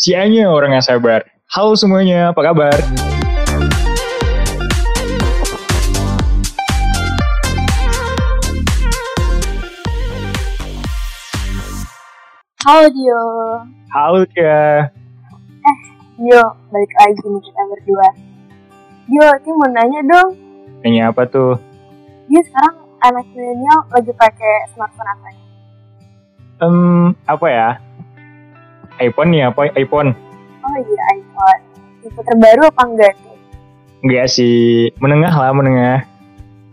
Sianya orang yang sabar. Halo semuanya, apa kabar? Halo Dio. Halo Tia. Dio, balik lagi nih kita berdua. Dio, ini mau nanya dong. Nanya apa tuh? Dia sekarang anak milenial lagi pakai smartphone apa nih? Hmm, apa ya? iPhone nih, apa iPhone? Oh iya, iPhone. Tipe terbaru apa enggak tuh? Enggak sih, menengah lah, menengah.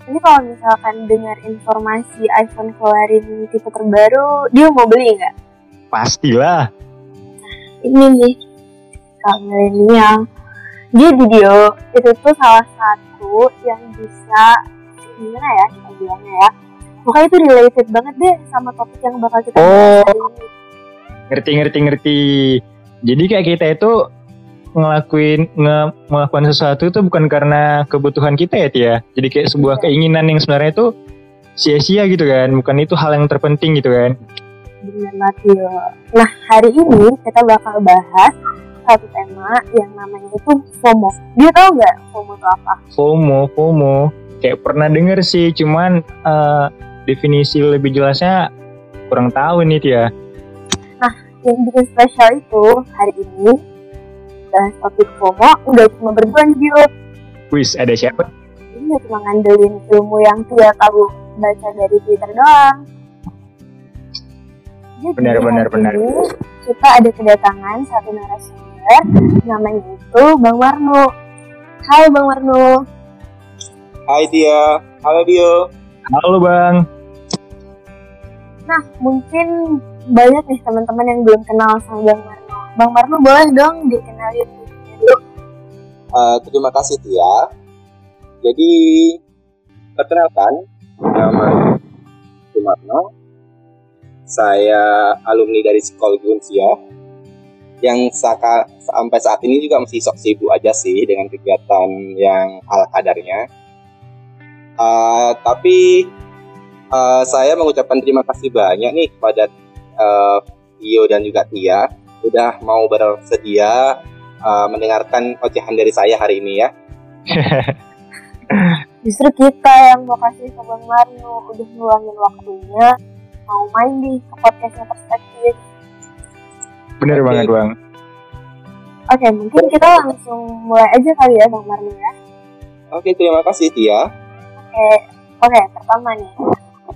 Ini kalau misalkan dengar informasi iPhone keluarin tipe terbaru, dia mau beli nggak? Pastilah. Ini nih, kalau milenial. Jadi Dio, itu tuh salah satu yang bisa, gimana ya kita bilangnya ya, Pokoknya itu related banget deh sama topik yang bakal kita bahas Oh. hari ini. Ngerti, ngerti, ngerti. Jadi kayak kita itu ngelakuin nge, melakukan sesuatu itu bukan karena kebutuhan kita ya Tia. Jadi kayak sebuah Iya. keinginan yang sebenarnya itu sia-sia gitu kan. Bukan itu hal yang terpenting gitu kan. Banget. Nah hari ini kita bakal bahas satu tema yang namanya itu FOMO. Dia tahu nggak FOMO itu apa? FOMO, FOMO. Kayak pernah denger sih, cuman eh, definisi lebih jelasnya kurang tahu nih Tia. Yang bikin spesial itu hari ini bahas topik FOMO udah cuma berdua nih Dio. Wis, ada siapa? Ini nggak cuma ngandelin ilmu yang dia tahu baca dari Twitter doang. Jadi Benar, benar, benar. kita ada kedatangan satu narasumber namanya itu Bang Warno. Hai Bang Warno. Hai dia, halo Dio. Halo Bang. Nah, mungkin banyak nih teman-teman yang belum kenal sama Bang Marno. Bang Marno boleh dong dikenalin dulu. Eh, terima kasih Tia. Jadi perkenalkan nama Sumarno. Saya alumni dari Psikologi Unsia yang saka, sampai saat ini juga masih sok sibuk aja sih dengan kegiatan yang ala kadarnya. Eh, tapi eh, saya mengucapkan terima kasih banyak nih kepada eh, Dio dan juga Tia udah mau bersedia uh, mendengarkan ocehan dari saya hari ini ya. Justru kita yang mau kasih ke Bang Marno udah ngeluangin waktunya mau main di podcastnya perspektif. Bener Oke. banget Bang. Oke, mungkin kita langsung mulai aja kali ya Bang Marno ya. Oke, terima kasih Tia. Oke, oke pertama nih.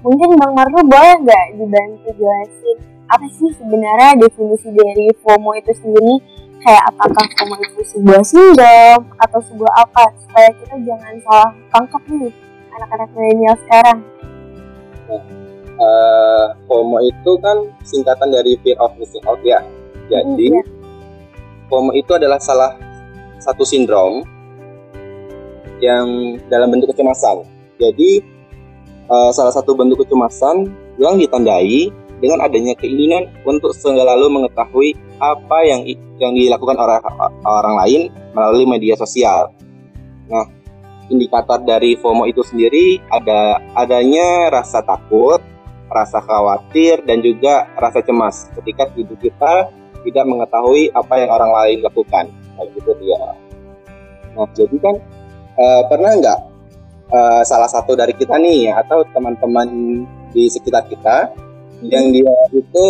Mungkin Bang Marno boleh nggak dibantu jelasin apa sih sebenarnya definisi dari FOMO itu sendiri? Kayak apakah FOMO itu sebuah sindrom atau sebuah apa? Supaya kita jangan salah tangkap nih anak-anak milenial sekarang. Eh, FOMO itu kan singkatan dari fear of missing out ya. Jadi Iya. FOMO itu adalah salah satu sindrom yang dalam bentuk kecemasan. Jadi eh, salah satu bentuk kecemasan yang ditandai dengan adanya keinginan untuk selalu mengetahui apa yang yang dilakukan orang orang lain melalui media sosial. Nah, indikator dari FOMO itu sendiri ada adanya rasa takut, rasa khawatir dan juga rasa cemas ketika hidup kita tidak mengetahui apa yang orang lain lakukan. Kayak gitu dia. Nah, jadi kan eh, pernah nggak eh, salah satu dari kita nih atau teman-teman di sekitar kita yang dia itu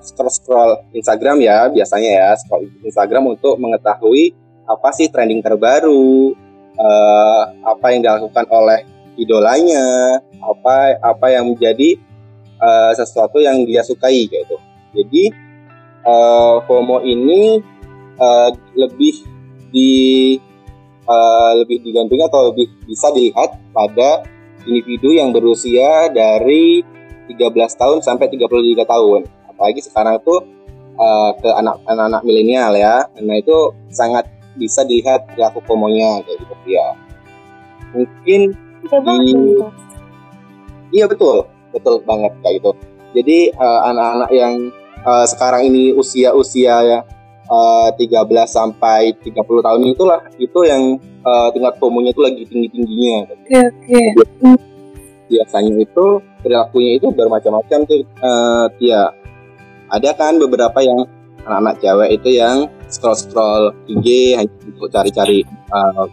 scroll scroll Instagram ya biasanya ya scroll Instagram untuk mengetahui apa sih trending terbaru eh, apa yang dilakukan oleh idolanya apa apa yang menjadi eh, sesuatu yang dia sukai gitu. Jadi eh, FOMO ini eh, lebih di eh, lebih digandungi atau lebih bisa dilihat pada individu yang berusia dari 13 tahun sampai 33 tahun. Apalagi sekarang tuh eh, ke anak- anak-anak milenial ya. Nah itu sangat bisa dilihat perilaku FOMO-nya kayak gitu ya. Mungkin Coba Di-. Iya betul, betul banget kayak gitu. Jadi eh, anak-anak yang eh, sekarang ini usia-usia ya eh, 13 sampai 30 tahun itulah itu yang eh, tingkat FOMO-nya itu lagi tinggi-tingginya. Oke oke. Biasanya itu perilakunya itu bermacam-macam tuh. Ya ada kan beberapa yang anak-anak cewek itu yang scroll scroll IG hanya untuk cari-cari uh,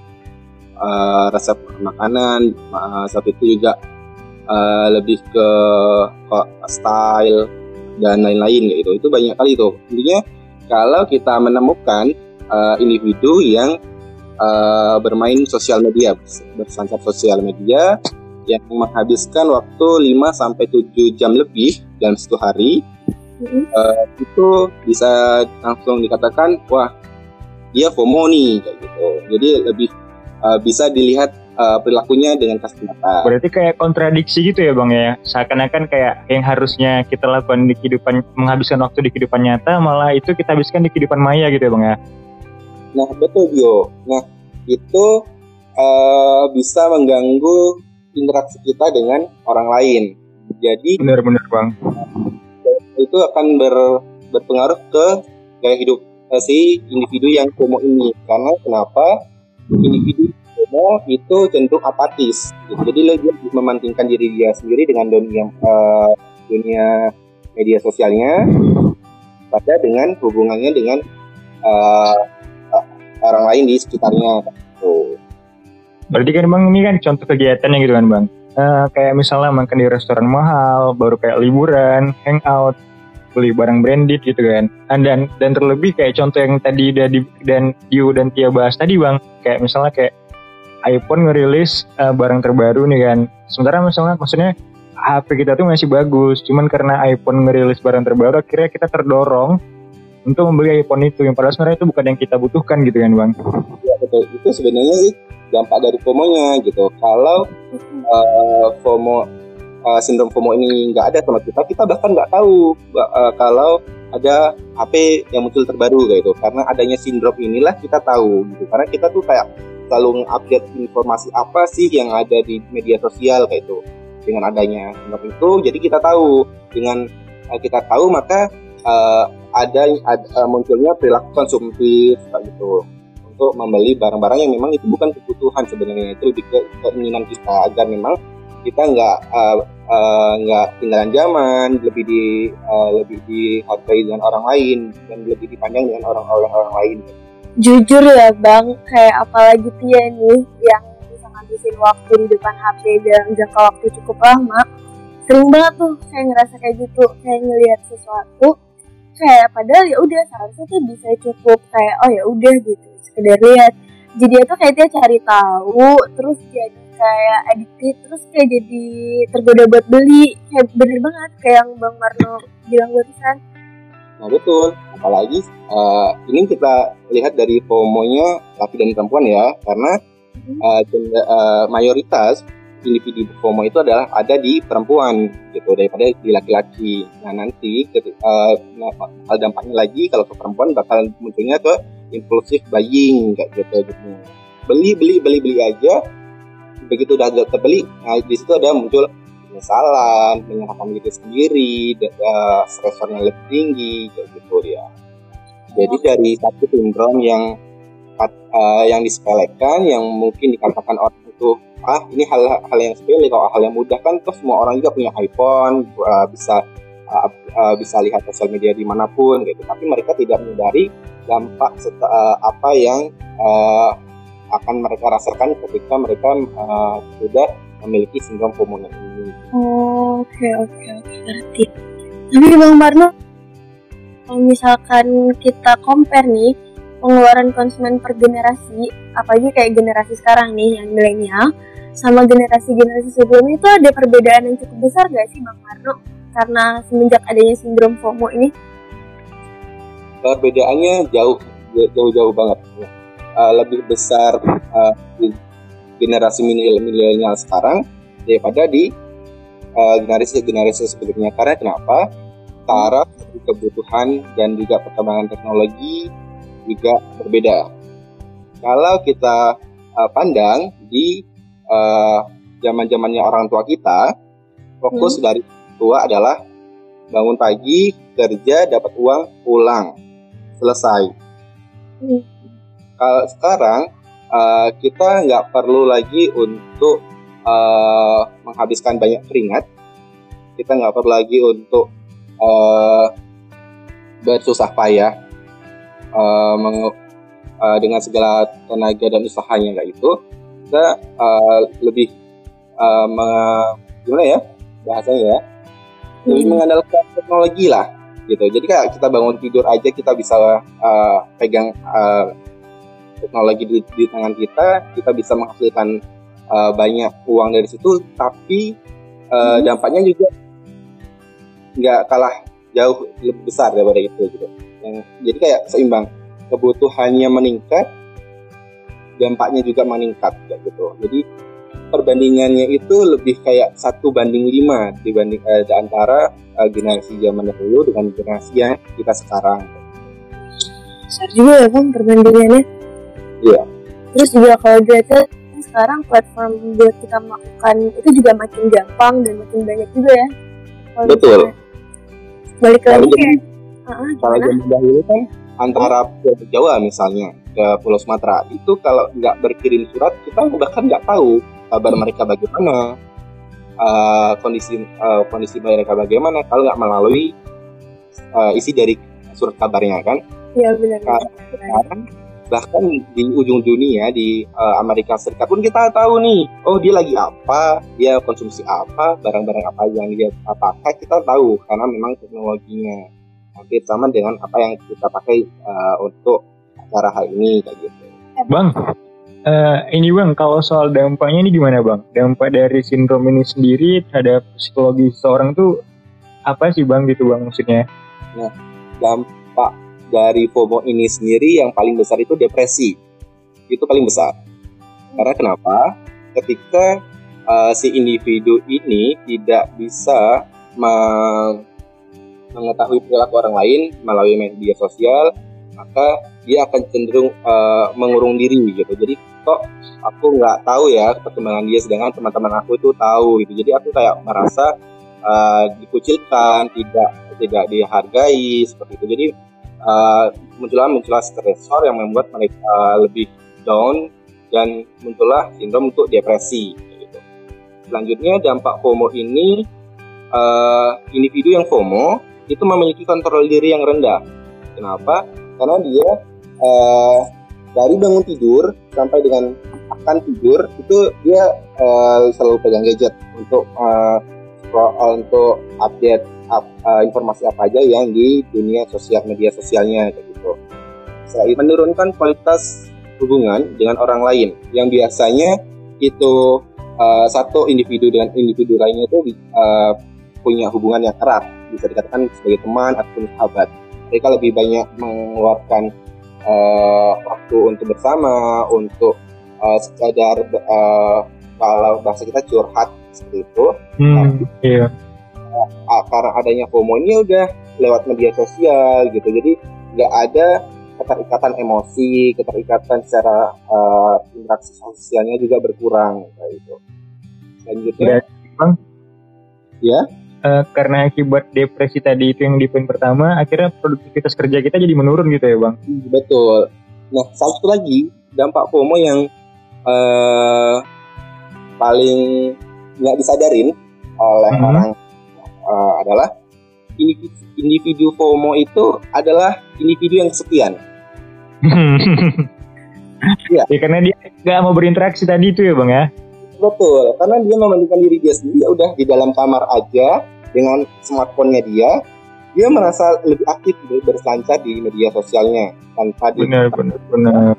uh, resep makanan uh, saat itu juga uh, lebih ke, ke style dan lain-lain gitu itu banyak kali itu intinya kalau kita menemukan uh, individu yang uh, bermain sosial media berselancar sosial media yang menghabiskan waktu 5 sampai 7 jam lebih dalam satu hari mm-hmm. uh, itu bisa langsung dikatakan wah dia FOMO nih kayak gitu. Jadi lebih uh, bisa dilihat uh, perilakunya dengan mata. Berarti kayak kontradiksi gitu ya bang ya? Seakan-akan kayak yang harusnya kita lakukan di kehidupan menghabiskan waktu di kehidupan nyata malah itu kita habiskan di kehidupan maya gitu ya bang ya? Nah betul Bio. Nah itu uh, bisa mengganggu interaksi kita dengan orang lain. Jadi benar-benar bang. Itu akan ber, berpengaruh ke gaya hidup uh, si individu yang FOMO ini. Karena kenapa? Individu FOMO itu cenderung apatis. Gitu. Jadi dia memantingkan diri dia sendiri dengan dunia uh, dunia media sosialnya pada dengan hubungannya dengan uh, orang lain di sekitarnya. Tuh. Berarti kan bang ini kan contoh kegiatannya gitu kan bang. Uh, kayak misalnya makan di restoran mahal, baru kayak liburan, hangout, beli barang branded gitu kan. Dan dan terlebih kayak contoh yang tadi dan Yu dan Tia bahas tadi bang, kayak misalnya kayak iPhone ngerilis uh, barang terbaru nih kan. Sementara misalnya maksudnya HP kita tuh masih bagus, cuman karena iPhone ngerilis barang terbaru akhirnya kita terdorong untuk membeli iPhone itu yang padahal sebenarnya itu bukan yang kita butuhkan gitu kan bang. Iya betul, itu sebenarnya sih dampak dari FOMO-nya gitu. Kalau uh, FOMO uh, sindrom FOMO ini nggak ada sama kita, kita bahkan nggak tahu uh, kalau ada HP yang muncul terbaru gitu. Karena adanya sindrom inilah kita tahu gitu. Karena kita tuh kayak selalu update informasi apa sih yang ada di media sosial kayak itu. Dengan adanya sindrom itu, jadi kita tahu. Dengan uh, kita tahu maka uh, ada, ada munculnya perilaku konsumtif kayak gitu. Untuk membeli barang-barang yang memang itu bukan kebutuhan sebenarnya. Itu lebih ke keinginan kita. Agar memang kita nggak uh, uh, nggak tinggalan zaman lebih di uh, lebih dihargai dengan orang lain dan lebih dipandang dengan orang-orang orang lain jujur ya bang kayak apalagi Tia nih yang bisa ngabisin waktu di depan HP dalam jangka waktu cukup lama sering banget tuh saya ngerasa kayak gitu kayak ngelihat sesuatu kayak padahal ya udah seharusnya tuh bisa cukup kayak oh ya udah gitu sekedar lihat. Jadi itu kayak dia cari tahu terus jadi kayak addicted terus kayak jadi tergoda buat beli. Kayak bener banget kayak yang bang Marno bilang barusan nah betul. Apalagi uh, ini kita lihat dari FOMO-nya laki dan perempuan ya karena uh, uh, mayoritas individu FOMO itu adalah ada di perempuan gitu daripada di laki-laki. Nah nanti uh, dampaknya lagi kalau ke perempuan bakal munculnya ke impulsif buying kayak gitu gitu. Beli beli beli beli aja. Begitu udah terbeli nah di situ ada muncul penyesalan menyalahkan diri sendiri uh, stresornya lebih tinggi kayak gitu dia jadi dari satu sindrom yang uh, yang disepelekan yang mungkin dikatakan orang itu ah ini hal hal yang sepele kalau hal yang mudah kan terus semua orang juga punya iPhone uh, bisa uh, uh, bisa lihat sosial media di mana pun gitu. Tapi mereka tidak menyadari dampak uh, apa yang uh, akan mereka rasakan ketika mereka uh, sudah memiliki sindrom ini. Oke oke oke ngerti. Tapi Bang Marno, kalau misalkan kita compare nih pengeluaran konsumen per generasi, apalagi kayak generasi sekarang nih yang milenial, sama generasi-generasi sebelumnya itu ada perbedaan yang cukup besar gak sih Bang Marno? Karena semenjak adanya sindrom FOMO ini? perbedaannya jauh jauh-jauh banget uh, lebih besar uh, generasi milenial sekarang daripada di uh, generasi generasi sebelumnya karena kenapa taraf kebutuhan dan juga perkembangan teknologi juga berbeda kalau kita uh, pandang di zaman uh, zamannya orang tua kita fokus hmm. dari tua adalah bangun pagi kerja dapat uang pulang selesai. Hmm. Kalau sekarang uh, kita nggak perlu lagi untuk uh, menghabiskan banyak keringat, kita nggak perlu lagi untuk uh, bersusah payah uh, meng, uh, dengan segala tenaga dan usahanya kayak itu kita uh, lebih uh, gimana ya bahasanya ya lebih hmm. mengandalkan teknologi lah gitu jadi kayak kita bangun tidur aja kita bisa uh, pegang uh, teknologi di, di tangan kita kita bisa menghasilkan uh, banyak uang dari situ tapi uh, hmm. dampaknya juga nggak kalah jauh lebih besar daripada itu gitu yang jadi kayak seimbang kebutuhannya meningkat dampaknya juga meningkat kayak gitu jadi perbandingannya itu lebih kayak satu banding lima dibanding eh, antara uh, generasi zaman dahulu dengan generasi yang kita sekarang. Besar juga ya bang perbandingannya. Iya. Terus juga kalau dilihat sekarang platform buat kita melakukan itu juga makin gampang dan makin banyak juga ya. Betul. Balik lagi kayak. Kalau zaman dahulu kan antara Pulau Jawa misalnya ke Pulau Sumatera itu kalau nggak berkirim surat kita bahkan nggak tahu kabar mereka bagaimana uh, kondisi uh, kondisi mereka bagaimana kalau nggak melalui uh, isi dari surat kabarnya kan iya benar, nah, benar. Bahkan di ujung dunia di uh, Amerika Serikat pun kita tahu nih oh dia lagi apa dia konsumsi apa barang-barang apa yang dia pakai kita tahu karena memang teknologinya hampir sama dengan apa yang kita pakai uh, untuk acara hal ini kayak gitu bang Uh, ini bang, kalau soal dampaknya ini gimana bang? Dampak dari sindrom ini sendiri terhadap psikologi seorang tuh apa sih bang gitu bang maksudnya? Nah, dampak dari FOMO ini sendiri yang paling besar itu depresi. Itu paling besar. Karena kenapa? Ketika uh, si individu ini tidak bisa mengetahui perilaku orang lain melalui media sosial, maka dia akan cenderung uh, mengurung diri gitu. Jadi kok aku nggak tahu ya perkembangan dia sedangkan teman-teman aku itu tahu gitu jadi aku kayak merasa uh, dikucilkan tidak tidak dihargai seperti itu jadi muncullah muncullah stresor yang membuat mereka lebih down dan muncullah sindrom untuk depresi gitu. selanjutnya dampak FOMO ini uh, individu yang FOMO itu memiliki kontrol diri yang rendah kenapa karena dia uh, dari bangun tidur sampai dengan akan tidur itu dia uh, selalu pegang gadget untuk uh, untuk update up, uh, informasi apa aja yang di dunia sosial media sosialnya kayak gitu. Selain menurunkan kualitas hubungan dengan orang lain yang biasanya itu uh, satu individu dengan individu lainnya itu uh, punya hubungan yang erat bisa dikatakan sebagai teman ataupun sahabat. Mereka lebih banyak mengeluarkan uh, waktu untuk bersama, untuk uh, sekadar uh, kalau bahasa kita curhat seperti itu. Hmm, nah, iya. Karena adanya FOMO ini udah lewat media sosial gitu, jadi nggak ada keterikatan emosi, keterikatan secara uh, interaksi sosialnya juga berkurang kayak itu. Selanjutnya, bang, ya uh, karena akibat depresi tadi itu yang di poin pertama, akhirnya produktivitas kerja kita jadi menurun gitu ya bang? Betul. Nah satu lagi dampak FOMO yang uh, paling nggak disadarin oleh hmm. orang uh, adalah individu, individu FOMO itu adalah individu yang kesepian. ya. ya karena dia nggak mau berinteraksi tadi itu ya bang ya. Betul, karena dia membandingkan diri dia sendiri ya udah di dalam kamar aja dengan smartphone-nya dia, dia merasa lebih aktif berselancar di media sosialnya tanpa benar, benar, benar.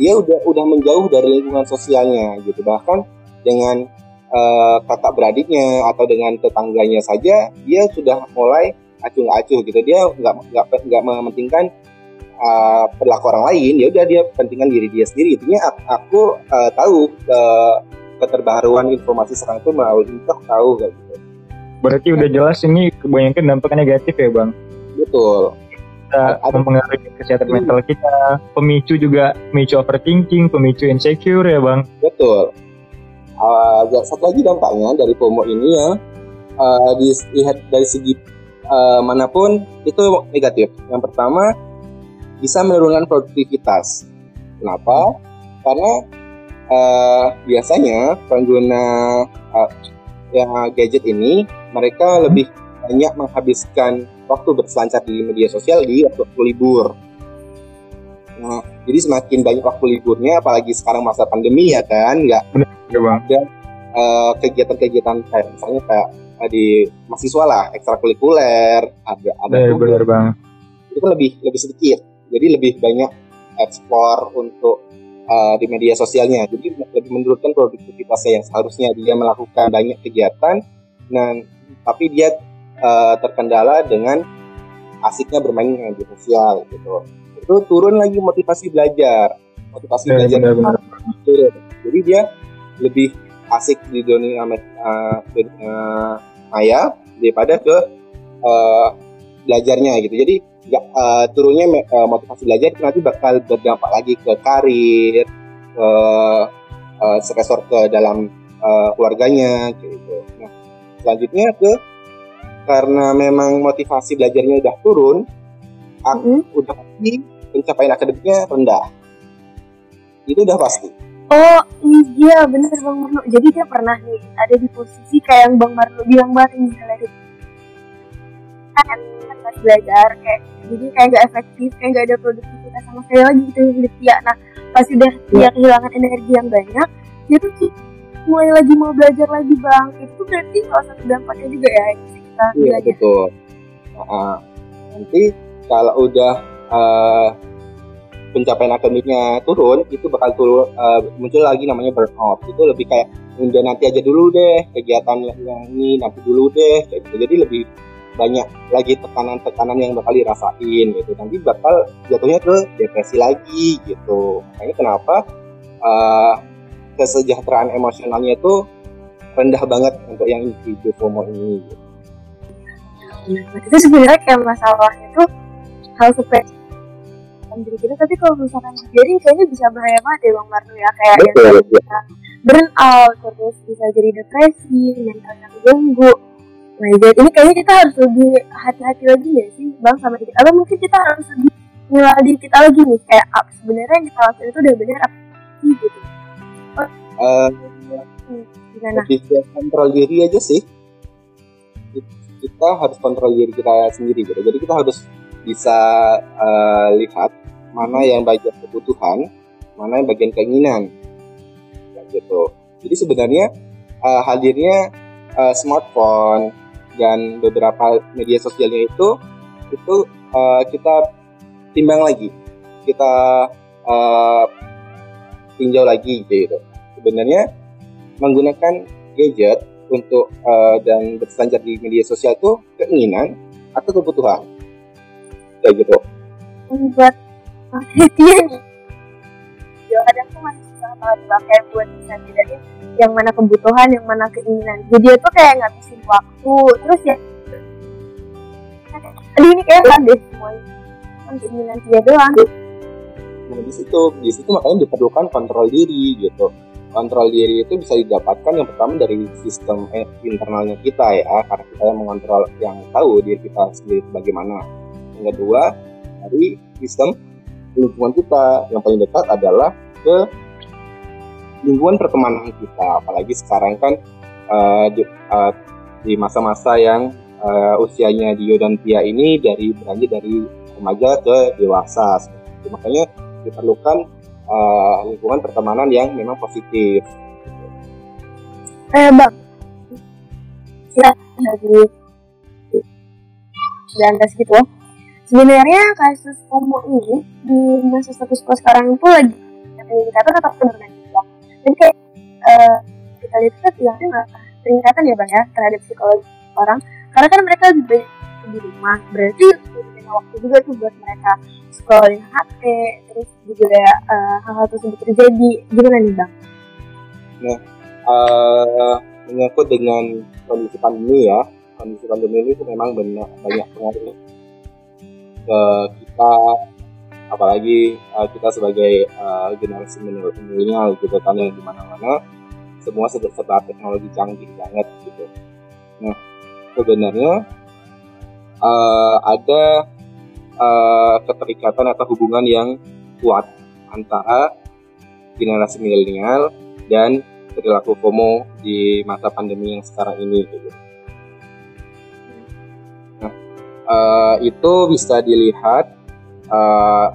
Dia udah udah menjauh dari lingkungan sosialnya gitu bahkan dengan uh, kakak beradiknya atau dengan tetangganya saja dia sudah mulai acuh-acuh gitu dia nggak nggak nggak mementingkan uh, perilaku orang lain ya udah dia pentingkan diri dia sendiri intinya aku uh, tahu uh, keterbaruan informasi sekarang itu melalui TikTok tahu gitu. Berarti udah jelas ini kebanyakan dampaknya negatif ya bang? Betul. Kita ada, mempengaruhi kesehatan hmm. mental kita, pemicu juga pemicu overthinking, pemicu insecure ya bang? Betul. Uh, satu lagi dampaknya dari FOMO ini ya, uh, dilihat dari segi uh, mana pun itu negatif. Yang pertama bisa menurunkan produktivitas. Kenapa? Karena uh, biasanya pengguna uh, ya, gadget ini mereka lebih banyak menghabiskan waktu berselancar di media sosial di waktu libur. Nah, jadi semakin banyak waktu liburnya, apalagi sekarang masa pandemi ya kan, nggak Udah bang. ada eh, kegiatan-kegiatan kayak misalnya kayak eh, di mahasiswa lah, ekstrakurikuler, ada ada Iya, tugas. benar bang. itu kan lebih lebih sedikit jadi lebih banyak eksplor untuk uh, di media sosialnya jadi lebih menurunkan produktivitasnya yang seharusnya dia melakukan banyak kegiatan dan tapi dia uh, terkendala dengan asiknya bermain di media sosial gitu itu turun lagi motivasi belajar motivasi Iya, belajar benar-benar. turun jadi dia lebih asik di dunia uh, dunia maya daripada ke uh, belajarnya gitu. Jadi nggak uh, turunnya uh, motivasi belajar nanti bakal berdampak lagi ke karir ke uh, stresor ke dalam uh, keluarganya gitu. Nah selanjutnya ke karena memang motivasi belajarnya udah turun ak- Mm-mm. udah pasti pencapaian akademiknya rendah. Itu udah pasti Oh iya bener Bang Marlo Jadi dia pernah nih ada di posisi kayak yang Bang Marlo bilang banget ini misalnya dia kan pas belajar kayak jadi kayak gak efektif kayak gak ada produktivitas sama sekali lagi gitu hidup dia. Nah pas udah dia kehilangan energi yang banyak dia tuh mulai lagi mau belajar lagi bang. Itu berarti salah satu dampaknya juga ya yang kita Iya belajar. betul. Nah, nanti kalau udah uh, pencapaian akademiknya turun, itu bakal turun uh, muncul lagi namanya burnout. Itu lebih kayak udah nanti aja dulu deh kegiatan yang, ini nanti dulu deh. Gitu. Jadi lebih banyak lagi tekanan-tekanan yang bakal dirasain gitu. Nanti bakal jatuhnya ke depresi lagi gitu. Makanya kenapa uh, kesejahteraan emosionalnya itu rendah banget untuk yang individu FOMO ini. Gitu. Nah, itu sebenarnya kayak masalahnya tuh hal sepele diri kita tapi kalau misalkan dibiarin kayaknya bisa bahaya banget ya bang Marno ya. Kayak yang Betul, bisa burn out terus bisa jadi depresi mentalnya terganggu nah jadi ini kayaknya kita harus lebih hati-hati lagi ya sih bang sama diri atau mungkin kita harus lebih menilai diri kita lagi nih. Kayak apa sebenarnya yang kita lakukan itu udah benar apa sih gitu. Eh, Hmm, gimana? lebih kontrol diri aja sih. Kita harus kontrol diri kita sendiri gitu. Jadi kita harus bisa eh, lihat mana yang bagian kebutuhan mana yang bagian keinginan. Kayak gitu. Jadi sebenarnya eh, hadirnya eh, smartphone dan beberapa media sosialnya itu itu eh, kita timbang lagi. Kita eh, tinjau lagi gitu. Sebenarnya menggunakan gadget untuk eh, dan berselancar di media sosial itu keinginan atau kebutuhan kayak gitu. Buat dia nih. Ya kadang tuh masih susah banget Bang, kayak buat bisa bedain yang mana kebutuhan yang mana keinginan. Jadi dia tuh kayak ngabisin waktu terus ya. Aduh ini kayak kan deh semuanya kan keinginan dia doang. Nah di situ di situ makanya diperlukan kontrol diri gitu. Kontrol diri itu bisa didapatkan yang pertama dari sistem eh, internalnya kita ya karena kita yang mengontrol yang tahu diri kita sendiri bagaimana yang kedua dari sistem lingkungan kita. Yang paling dekat adalah ke lingkungan pertemanan kita. Apalagi sekarang kan eh, di, masa-masa yang eh, usianya Dio dan Tia ini dari beranjak dari remaja ke dewasa. Itu. makanya diperlukan eh, lingkungan pertemanan yang memang positif. Eh bang ya lagi dan tes gitu sebenarnya kasus FOMO ini di masa status quo sekarang itu lagi peningkatan atau penurunan juga jadi kayak eh, kita lihat itu bilangnya nggak peningkatan ya bang ya terhadap psikologi orang. Karena kan mereka lebih banyak di rumah. Berarti banyak waktu juga tuh buat mereka scrolling HP terus juga eh, hal-hal tersebut terjadi. Gimana nih bang? eh menyangkut dengan kondisi pandemi ya. Kondisi pandemi ini memang banyak banyak pengaruh ke kita apalagi eh, kita sebagai eh, generasi milenial gitu kan yang di mana-mana semua sudah serba teknologi canggih banget gitu nah sebenarnya eh, ada eh, keterikatan atau hubungan yang kuat antara generasi milenial dan perilaku FOMO di masa pandemi yang sekarang ini gitu. Eh, itu bisa dilihat eh,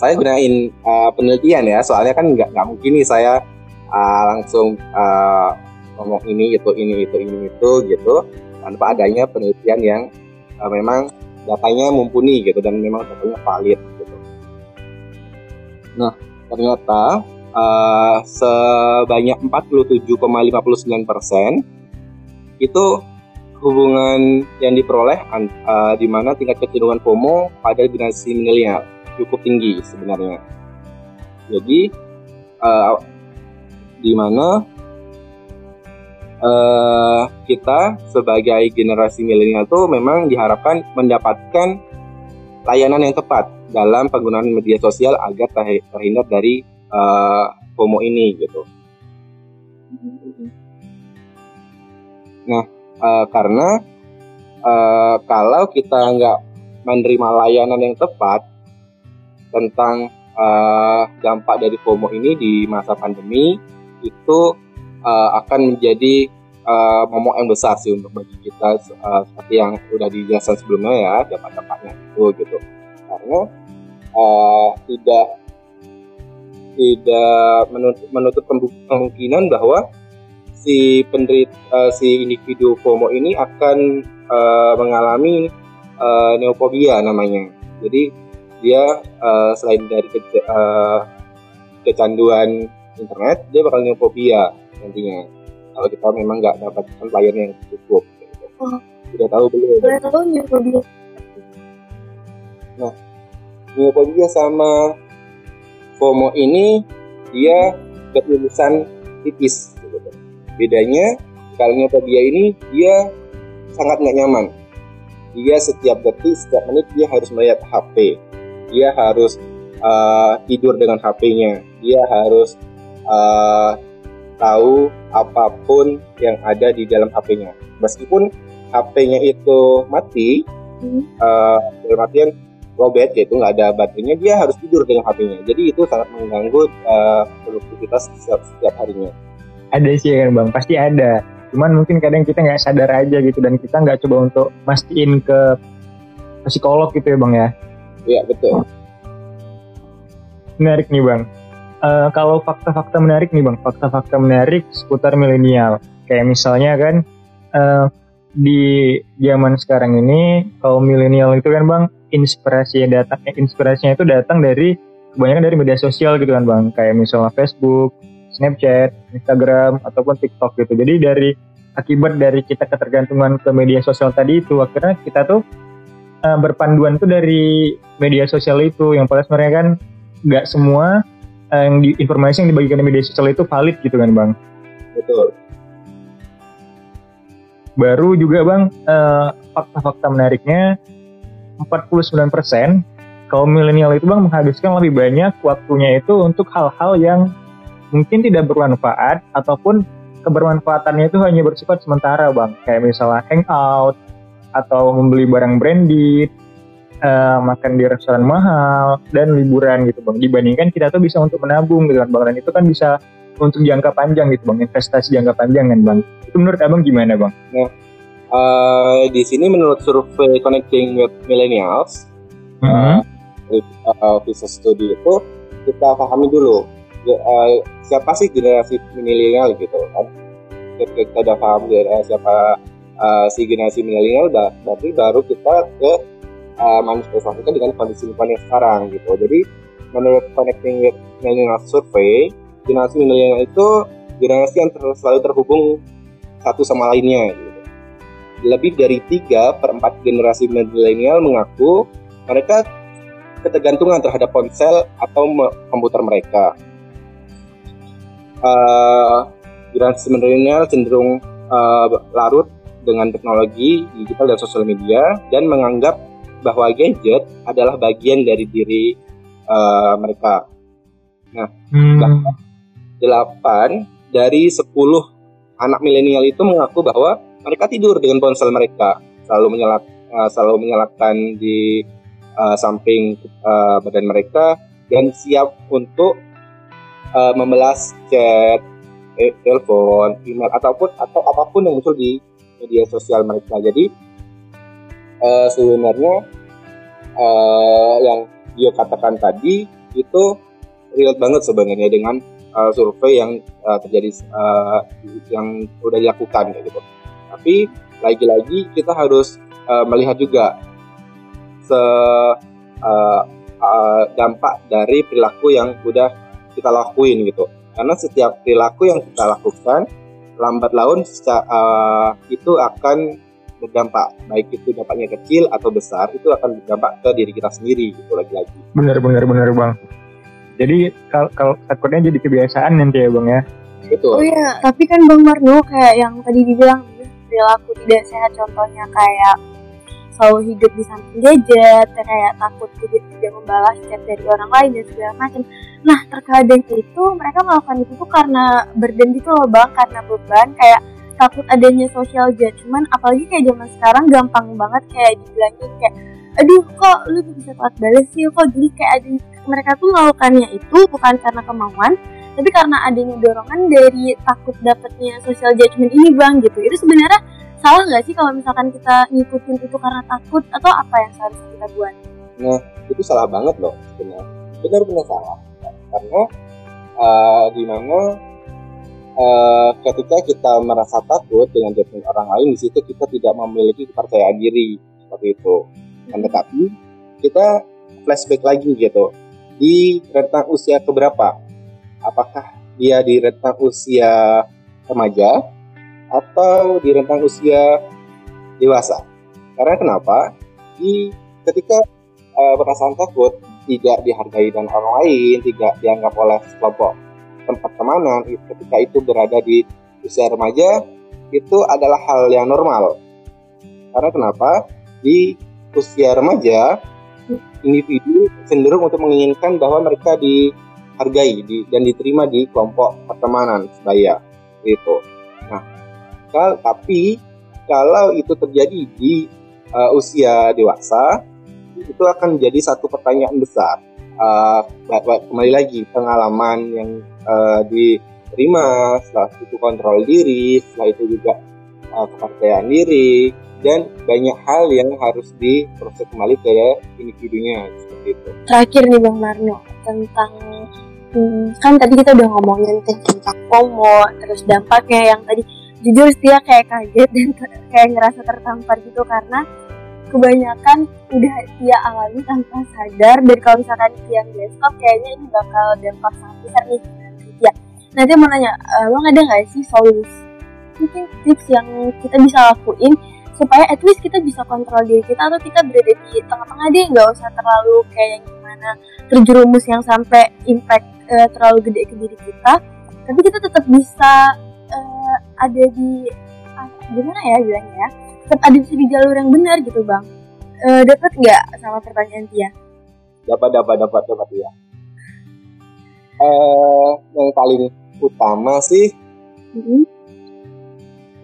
saya gunain uh, penelitian ya, soalnya kan nggak nggak mungkin nih saya uh, langsung uh, ngomong ini itu ini itu ini itu gitu tanpa adanya penelitian yang uh, memang datanya mumpuni gitu dan memang datanya valid gitu. Nah ternyata uh, sebanyak 47,59 persen itu hubungan yang diperoleh uh, di mana tingkat kecenderungan FOMO pada generasi milenial cukup tinggi sebenarnya. Jadi uh, di mana uh, kita sebagai generasi milenial itu memang diharapkan mendapatkan layanan yang tepat dalam penggunaan media sosial agar terhindar dari uh, FOMO ini gitu. Nah, uh, karena uh, kalau kita nggak menerima layanan yang tepat tentang uh, dampak dari FOMO ini di masa pandemi itu uh, akan menjadi uh, momok yang besar sih untuk bagi kita uh, seperti yang sudah dijelaskan sebelumnya ya dampak-dampaknya itu gitu. Karena uh, tidak tidak menutup, menutup kemungkinan bahwa si penderita uh, si individu FOMO ini akan uh, mengalami uh, neofobia namanya. Jadi dia uh, selain dari ke, uh, kecanduan internet, dia bakal neofobia nantinya. Kalau kita memang nggak dapat pelayanan yang cukup. Gitu. Oh. Sudah tahu belum? Sudah tahu neofobia. Nah, neofobia sama FOMO ini dia berurusan tipis Bedanya kalau dia ini dia sangat nggak nyaman. Dia setiap detik, setiap menit dia harus melihat HP. Dia harus uh, tidur dengan HP-nya. Dia harus uh, tahu apa pun yang ada di dalam HP-nya. Meskipun HP-nya itu mati, hmm. uh, dalam artian lowbat yaitu nggak ada baterainya, dia harus tidur dengan HP-nya. Jadi itu sangat mengganggu uh, produktivitas setiap, setiap harinya ada sih kan bang. Pasti ada. Cuman mungkin kadang kita nggak sadar aja gitu dan kita nggak coba untuk mastiin ke psikolog gitu ya bang ya. Iya betul. Menarik nih bang. Uh, kalau fakta-fakta menarik nih bang. Fakta-fakta menarik seputar milenial. Kayak misalnya kan uh, di zaman sekarang ini kaum milenial itu kan bang inspirasi datang eh, inspirasinya itu datang dari kebanyakan dari media sosial gitu kan bang. Kayak misalnya Facebook Snapchat, Instagram ataupun TikTok gitu. Jadi dari akibat dari kita ketergantungan ke media sosial tadi itu akhirnya kita tuh uh, berpanduan tuh dari media sosial itu yang pada sebenarnya kan nggak semua uh, yang di, informasi yang dibagikan di media sosial itu valid gitu kan bang. Betul. Baru juga bang uh, fakta-fakta menariknya 49% kaum milenial itu bang menghabiskan lebih banyak waktunya itu untuk hal-hal yang mungkin tidak bermanfaat ataupun kebermanfaatannya itu hanya bersifat sementara bang. Kayak misalnya hangout atau membeli barang branded uh, makan di restoran mahal dan liburan gitu bang. Dibandingkan kita tuh bisa untuk menabung gitu kan bang. Dan itu kan bisa untuk jangka panjang gitu bang. Investasi jangka panjang kan bang. Itu menurut abang gimana bang? Nah uh, di sini menurut survei Connecting with Millennials mm -hmm. uh, uh, Study itu kita pahami dulu uh, siapa sih generasi milenial gitu kan? Kita udah paham uh, siapa uh, si generasi milenial udah berarti baru kita ke uh, manifestasikan dengan kondisi lingkungan yang sekarang gitu. Jadi menurut Connecting with Millennial Survey generasi milenial itu generasi yang ter selalu terhubung satu sama lainnya gitu. lebih dari tiga per empat generasi milenial mengaku mereka ketergantungan terhadap ponsel atau komputer mereka uh, generasi milenial cenderung uh, larut dengan teknologi digital dan sosial media dan menganggap bahwa gadget adalah bagian dari diri uh, mereka. Nah, hmm. 8 dari 10 anak milenial itu mengaku bahwa mereka tidur dengan ponsel mereka, selalu menyalak uh, selalu menyalakan di uh, samping uh, badan mereka dan siap untuk uh, membalas chat, eh, telepon, email ataupun atau apa pun yang muncul di media sosial mereka. Jadi uh, sebenarnya uh, yang Dio katakan tadi itu real banget sebenarnya dengan uh, survei yang uh, terjadi uh, yang sudah dilakukan gitu. Tapi lagi-lagi kita harus uh, melihat juga se uh, uh, dampak dari perilaku yang sudah kita lakuin gitu. Karena setiap perilaku yang kita lakukan lambat laun uh, itu akan berdampak baik itu dampaknya kecil atau besar itu akan berdampak ke diri kita sendiri gitu lagi-lagi. Benar benar benar bang. Jadi kalau kalau takutnya jadi kebiasaan nanti ya bang ya. Betul. Oh iya, tapi kan bang Marno kayak yang tadi dibilang perilaku tidak sehat contohnya kayak selalu hidup di samping gadget, kayak takut tidak tidak membalas chat dari orang lain dan segala macam. Nah terkadang itu mereka melakukan itu tuh karena burden gitu loh bang, karena beban kayak takut adanya social judgment, apalagi kayak zaman sekarang gampang banget kayak dibilangin kayak aduh kok lu bisa telat balas sih? Kok jadi kayak ada mereka tuh melakukannya itu bukan karena kemauan tapi karena adanya dorongan dari takut dapetnya social judgment ini bang gitu. Itu sebenarnya salah nggak sih kalau misalkan kita ngikutin itu karena takut atau apa yang seharusnya kita buat? Nah itu salah banget loh sebenarnya benar-benar salah karena uh, mana uh, ketika kita merasa takut dengan judgment orang lain di situ kita tidak memiliki kepercayaan diri seperti itu. Dan tetapi kita flashback lagi gitu di rentang usia keberapa? Apakah dia di rentang usia remaja atau di rentang usia dewasa. Karena kenapa? Di ketika uh, perasaan takut tidak dihargai dan orang lain, tidak dianggap oleh kelompok tempat temanan, ketika itu berada di usia remaja, itu adalah hal yang normal. Karena kenapa? Di usia remaja, individu cenderung untuk menginginkan bahwa mereka dihargai di, dan diterima di kelompok pertemanan sebaya. Itu. Tapi kalau itu terjadi di uh, usia dewasa itu akan menjadi satu pertanyaan besar uh, kembali lagi pengalaman yang uh, diterima setelah itu kontrol diri setelah itu juga uh, kepercayaan diri dan banyak hal yang harus diproses kembali ke individunya seperti itu. Terakhir nih Bang Marno tentang hmm, kan tadi kita udah ngomongin tentang FOMO terus dampaknya yang tadi jujur dia kayak kaget dan kayak ngerasa tertampar gitu karena kebanyakan udah dia alami tanpa sadar dan kalau misalkan dia nggak stop kayaknya ini bakal dampak sangat besar nih ya nanti mau nanya lo eh, ada nggak sih solusi mungkin tips yang kita bisa lakuin supaya at least kita bisa kontrol diri kita atau kita berada di tengah-tengah deh nggak usah terlalu kayak gimana terjerumus yang sampai impact uh, terlalu gede ke diri kita tapi kita tetap bisa ada di uh, gimana ya bilangnya ya? Tetap ada di jalur yang benar gitu bang. Uh, dapat nggak sama pertanyaan Tia? Dapat dapat dapat dapat ya uh, yang paling utama sih mm-hmm.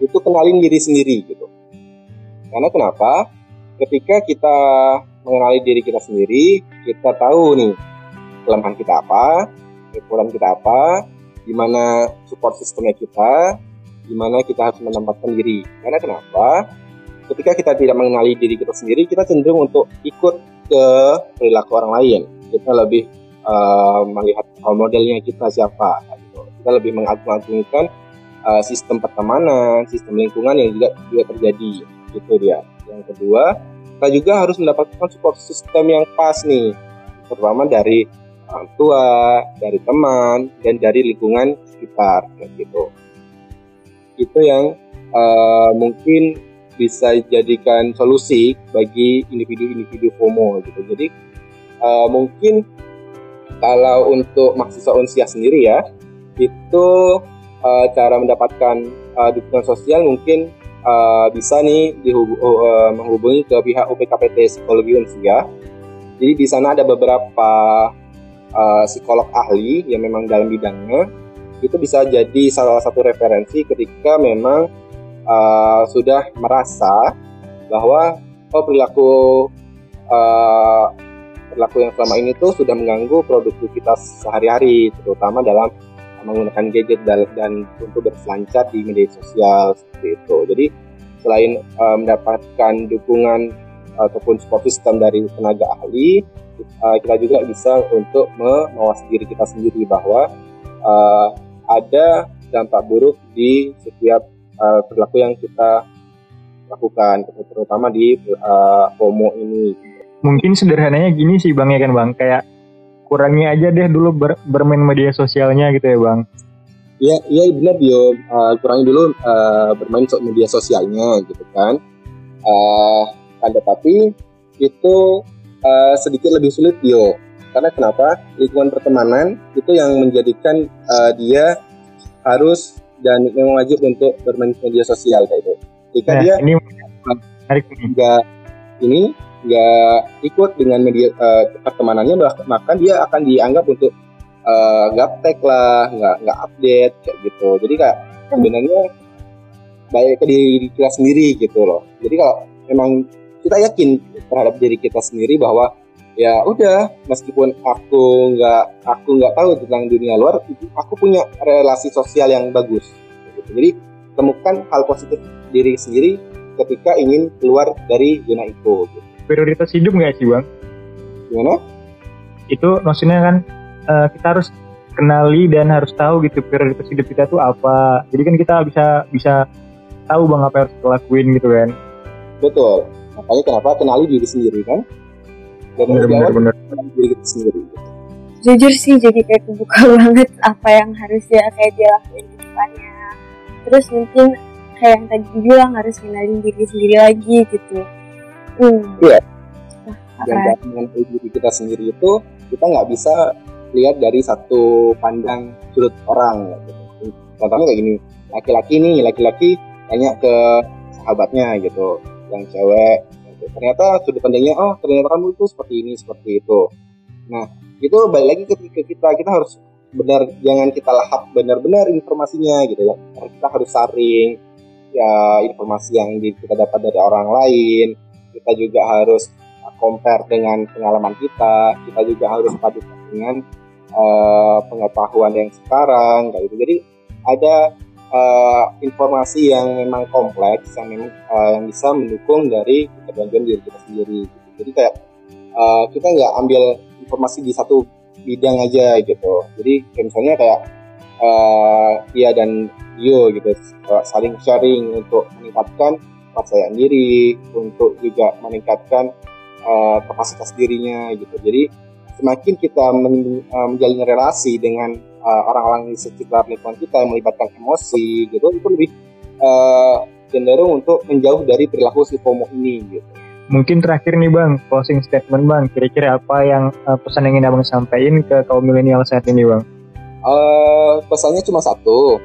itu kenalin diri sendiri gitu. Karena kenapa? Ketika kita mengenali diri kita sendiri kita tahu nih kelemahan kita apa kekurangan kita apa gimana support sistemnya kita, gimana kita harus menempatkan diri. Karena kenapa? Ketika kita tidak mengenali diri kita sendiri, kita cenderung untuk ikut ke perilaku orang lain. Kita lebih uh, melihat modelnya kita siapa. Gitu. Kita lebih mengagung-agungkan uh, sistem pertemanan, sistem lingkungan yang juga juga terjadi. Gitu dia. Yang kedua, kita juga harus mendapatkan support sistem yang pas nih, terutama dari orang tua, dari teman, dan dari lingkungan sekitar gitu. Itu yang uh, mungkin bisa jadikan solusi bagi individu-individu FOMO gitu. Jadi uh, mungkin kalau untuk mahasiswa Unsia sendiri ya, itu uh, cara mendapatkan uh, dukungan sosial mungkin uh, bisa nih dihub- uh, menghubungi ke pihak UPKPT Psikologi Unsia. Jadi di sana ada beberapa uh, psikolog ahli yang memang dalam bidangnya itu bisa jadi salah satu referensi ketika memang uh, sudah merasa bahwa oh perilaku uh, perilaku yang selama ini tuh sudah mengganggu produktivitas sehari-hari terutama dalam menggunakan gadget dan, dan untuk berselancar di media sosial seperti itu. Jadi selain uh, mendapatkan dukungan ataupun support system dari tenaga ahli, uh, kita juga bisa untuk mengawasi diri kita sendiri bahwa uh, ada dampak buruk di setiap uh, perilaku yang kita lakukan, terutama di uh, FOMO ini. Mungkin sederhananya gini sih bang ya kan bang, kayak kurangi aja deh dulu ber, bermain media sosialnya gitu ya bang. Iya, iya benar Dio. Uh, kurangi dulu uh, bermain media sosialnya gitu kan. Uh, kan tetapi itu uh, sedikit lebih sulit Dio. Karena kenapa? Lingkungan pertemanan itu yang menjadikan uh, dia harus dan memang wajib untuk bermain media sosial kayak itu. Jika nah, dia ini menarik nggak ini nggak ikut dengan media uh, pertemanannya maka dia akan dianggap untuk uh, gaptek lah nggak nggak update kayak gitu jadi kak sebenarnya baik ke diri kita sendiri gitu loh jadi kalau memang kita yakin terhadap diri kita sendiri bahwa ya udah meskipun aku nggak aku nggak tahu tentang dunia luar aku punya relasi sosial yang bagus. Gitu. jadi temukan hal positif diri sendiri ketika ingin keluar dari zona itu gitu. prioritas hidup nggak sih bang? Gimana? Itu maksudnya kan uh, kita harus kenali dan harus tahu gitu prioritas hidup kita tuh apa. Jadi kan kita bisa bisa tahu bang apa yang harus kita lakuin gitu kan? Betul. Makanya kenapa kenali diri sendiri kan dan bener, bener, bener. diri kita sendiri jujur sih jadi kayak kebuka banget apa yang harus ya kayak dia lakuin ke depannya terus mungkin kayak yang tadi bilang harus kenalin diri sendiri lagi gitu hmm. iya dan mengenai diri kita sendiri itu kita nggak bisa lihat dari satu pandang sudut orang gitu. contohnya kayak gini laki-laki nih laki-laki tanya ke sahabatnya gitu yang cewek ternyata sudut pandangnya oh ternyata kamu itu seperti ini seperti itu. Nah itu balik lagi ketika kita kita harus benar jangan kita lahap benar-benar informasinya gitu ya. Kita harus saring ya informasi yang kita dapat dari orang lain. Kita juga harus compare dengan pengalaman kita. Kita juga harus padukan dengan uh, pengetahuan yang sekarang kayak gitu. Jadi ada uh, informasi yang memang kompleks yang memang uh, yang bisa mendukung dari keberlanjutan diri kita sendiri gitu. jadi kayak uh, kita nggak ambil informasi di satu bidang aja gitu jadi kayak misalnya kayak uh, dia dan Dio gitu saling sharing untuk meningkatkan kepercayaan diri untuk juga meningkatkan uh, kapasitas dirinya gitu jadi semakin kita men, uh, menjalin relasi dengan uh, orang-orang di sekitar lingkungan kita yang melibatkan emosi gitu itu lebih uh, cenderung untuk menjauh dari perilaku si FOMO ini gitu. Mungkin terakhir nih bang, closing statement bang, kira-kira apa yang uh, pesan yang ingin abang sampaikan ke kaum milenial saat ini bang? Uh, pesannya cuma satu,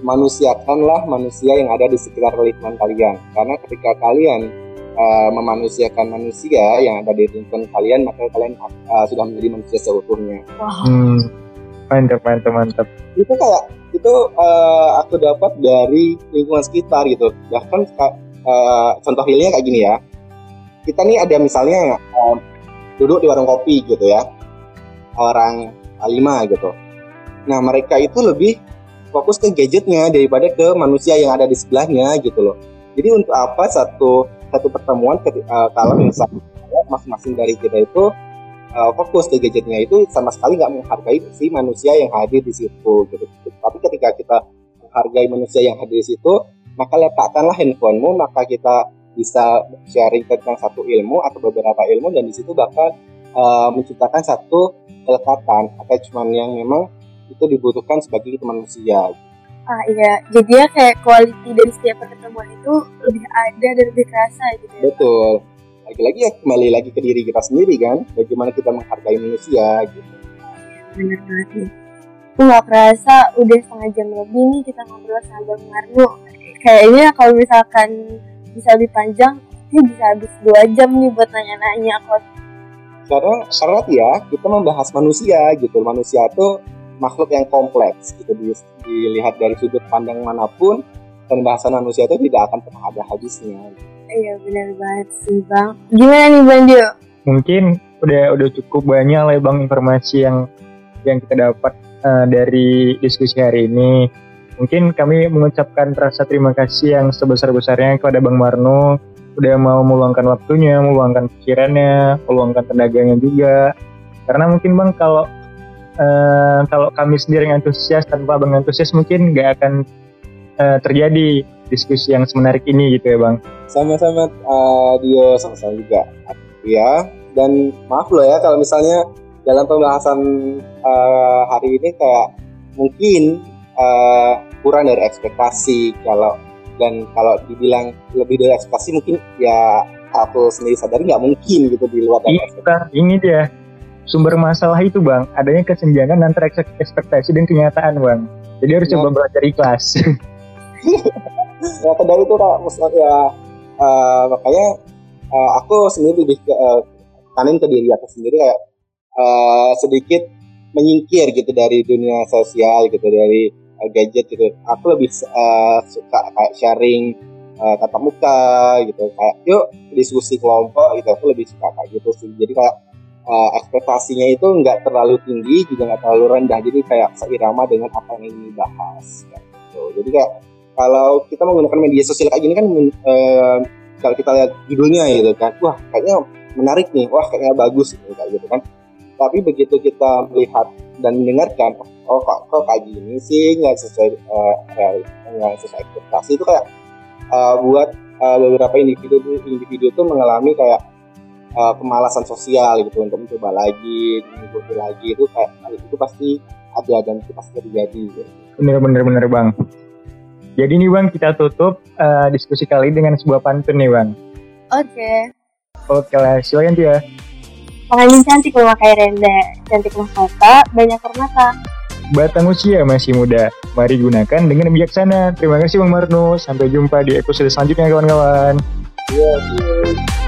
manusiakanlah manusia yang ada di sekitar lingkungan kalian, karena ketika kalian uh, memanusiakan manusia yang ada di lingkungan kalian, maka kalian uh, sudah menjadi manusia seutuhnya. Wow. Hmm mantap mantap mantap itu kayak itu uh, aku dapat dari lingkungan sekitar gitu. Bahkan uh, contoh realnya kayak gini ya. Kita nih ada misalnya uh, duduk di warung kopi gitu ya. Orang lima gitu. Nah mereka itu lebih fokus ke gadgetnya daripada ke manusia yang ada di sebelahnya gitu loh. Jadi untuk apa? Satu satu pertemuan uh, kalau misalnya masing-masing dari kita itu uh, fokus ke gadgetnya itu sama sekali nggak menghargai si manusia yang hadir di situ gitu. Tapi ketika kita menghargai manusia yang hadir di situ, maka letakkanlah handphonemu, maka kita bisa sharing tentang satu ilmu atau beberapa ilmu dan di situ bakal uh, menciptakan satu kelekatan attachment yang memang itu dibutuhkan sebagai manusia. Ah iya, jadi ya kayak quality dari setiap pertemuan itu lebih ada dan lebih kerasa gitu ya. Betul lagi-lagi ya kembali lagi ke diri kita sendiri kan? Bagaimana kita menghargai manusia gitu. Benar banget. Nih aku nggak kerasa udah setengah jam lebih nih kita ngobrol sama Bang Marno. Kayaknya kalau misalkan bisa lebih panjang ini bisa habis dua jam nih buat nanya-nanya kok karena karena ya kita membahas manusia gitu. Manusia itu makhluk yang kompleks gitu. Dilihat dari sudut pandang mana pun pembahasan manusia itu tidak akan pernah ada habisnya Iya benar banget sih bang. Gimana nih bang Dio? Mungkin udah udah cukup banyak lah bang informasi yang yang kita dapat uh, dari diskusi hari ini. Mungkin kami mengucapkan rasa terima kasih yang sebesar-besarnya kepada Bang Marno udah mau meluangkan waktunya, meluangkan pikirannya, meluangkan tenaganya juga. Karena mungkin bang kalau uh, kalau kami sendiri yang antusias tanpa bang antusias mungkin nggak akan uh, terjadi diskusi yang semenarik ini gitu ya bang. Sama-sama uh, Dio sama-sama juga. Ya dan maaf loh ya kalau misalnya dalam pembahasan uh, hari ini kayak mungkin uh, kurang dari ekspektasi kalau dan kalau dibilang lebih dari ekspektasi mungkin ya aku sendiri sadari nggak mungkin gitu di luar dari iya, ini dia sumber masalah itu bang adanya kesenjangan antara ekspektasi dan kenyataan bang jadi harus coba nah. belajar ikhlas ya dari itu kak ya. Uh, makanya uh, aku sendiri lebih ke, uh, kanin ke diri aku sendiri kayak uh, sedikit menyingkir gitu dari dunia sosial gitu dari uh, gadget gitu. Aku lebih uh, suka kayak sharing uh, tatap muka gitu. Kayak yuk diskusi kelompok gitu aku lebih suka kayak gitu sih. Jadi kayak uh, ekspektasinya itu nggak terlalu tinggi juga nggak terlalu rendah. Jadi kayak seirama dengan apa yang ingin dibahas gitu. Jadi kayak kalau kita menggunakan media sosial kayak gini kan uh, kalau kita lihat judulnya gitu kan wah kayaknya menarik nih wah kayaknya bagus gitu, kayak gitu kan tapi begitu kita melihat dan mendengarkan oh kok kok kayak gini sih nggak sesuai uh, nggak sesuai ekspektasi itu kayak uh, buat uh, beberapa individu individu itu mengalami kayak uh, kemalasan sosial gitu untuk mencoba lagi mengikuti lagi itu kayak itu pasti ada dan itu pasti terjadi gitu. bener bener bener bang jadi nih bang kita tutup uh, diskusi kali dengan sebuah pantun nih bang oke okay. oke lah silakan dia Pengantin cantik memakai renda, cantik mahkota, banyak permata. Batang usia masih muda, mari gunakan dengan bijaksana. Terima kasih Bang Marno, sampai jumpa di episode selanjutnya kawan-kawan. Yeah, yeah.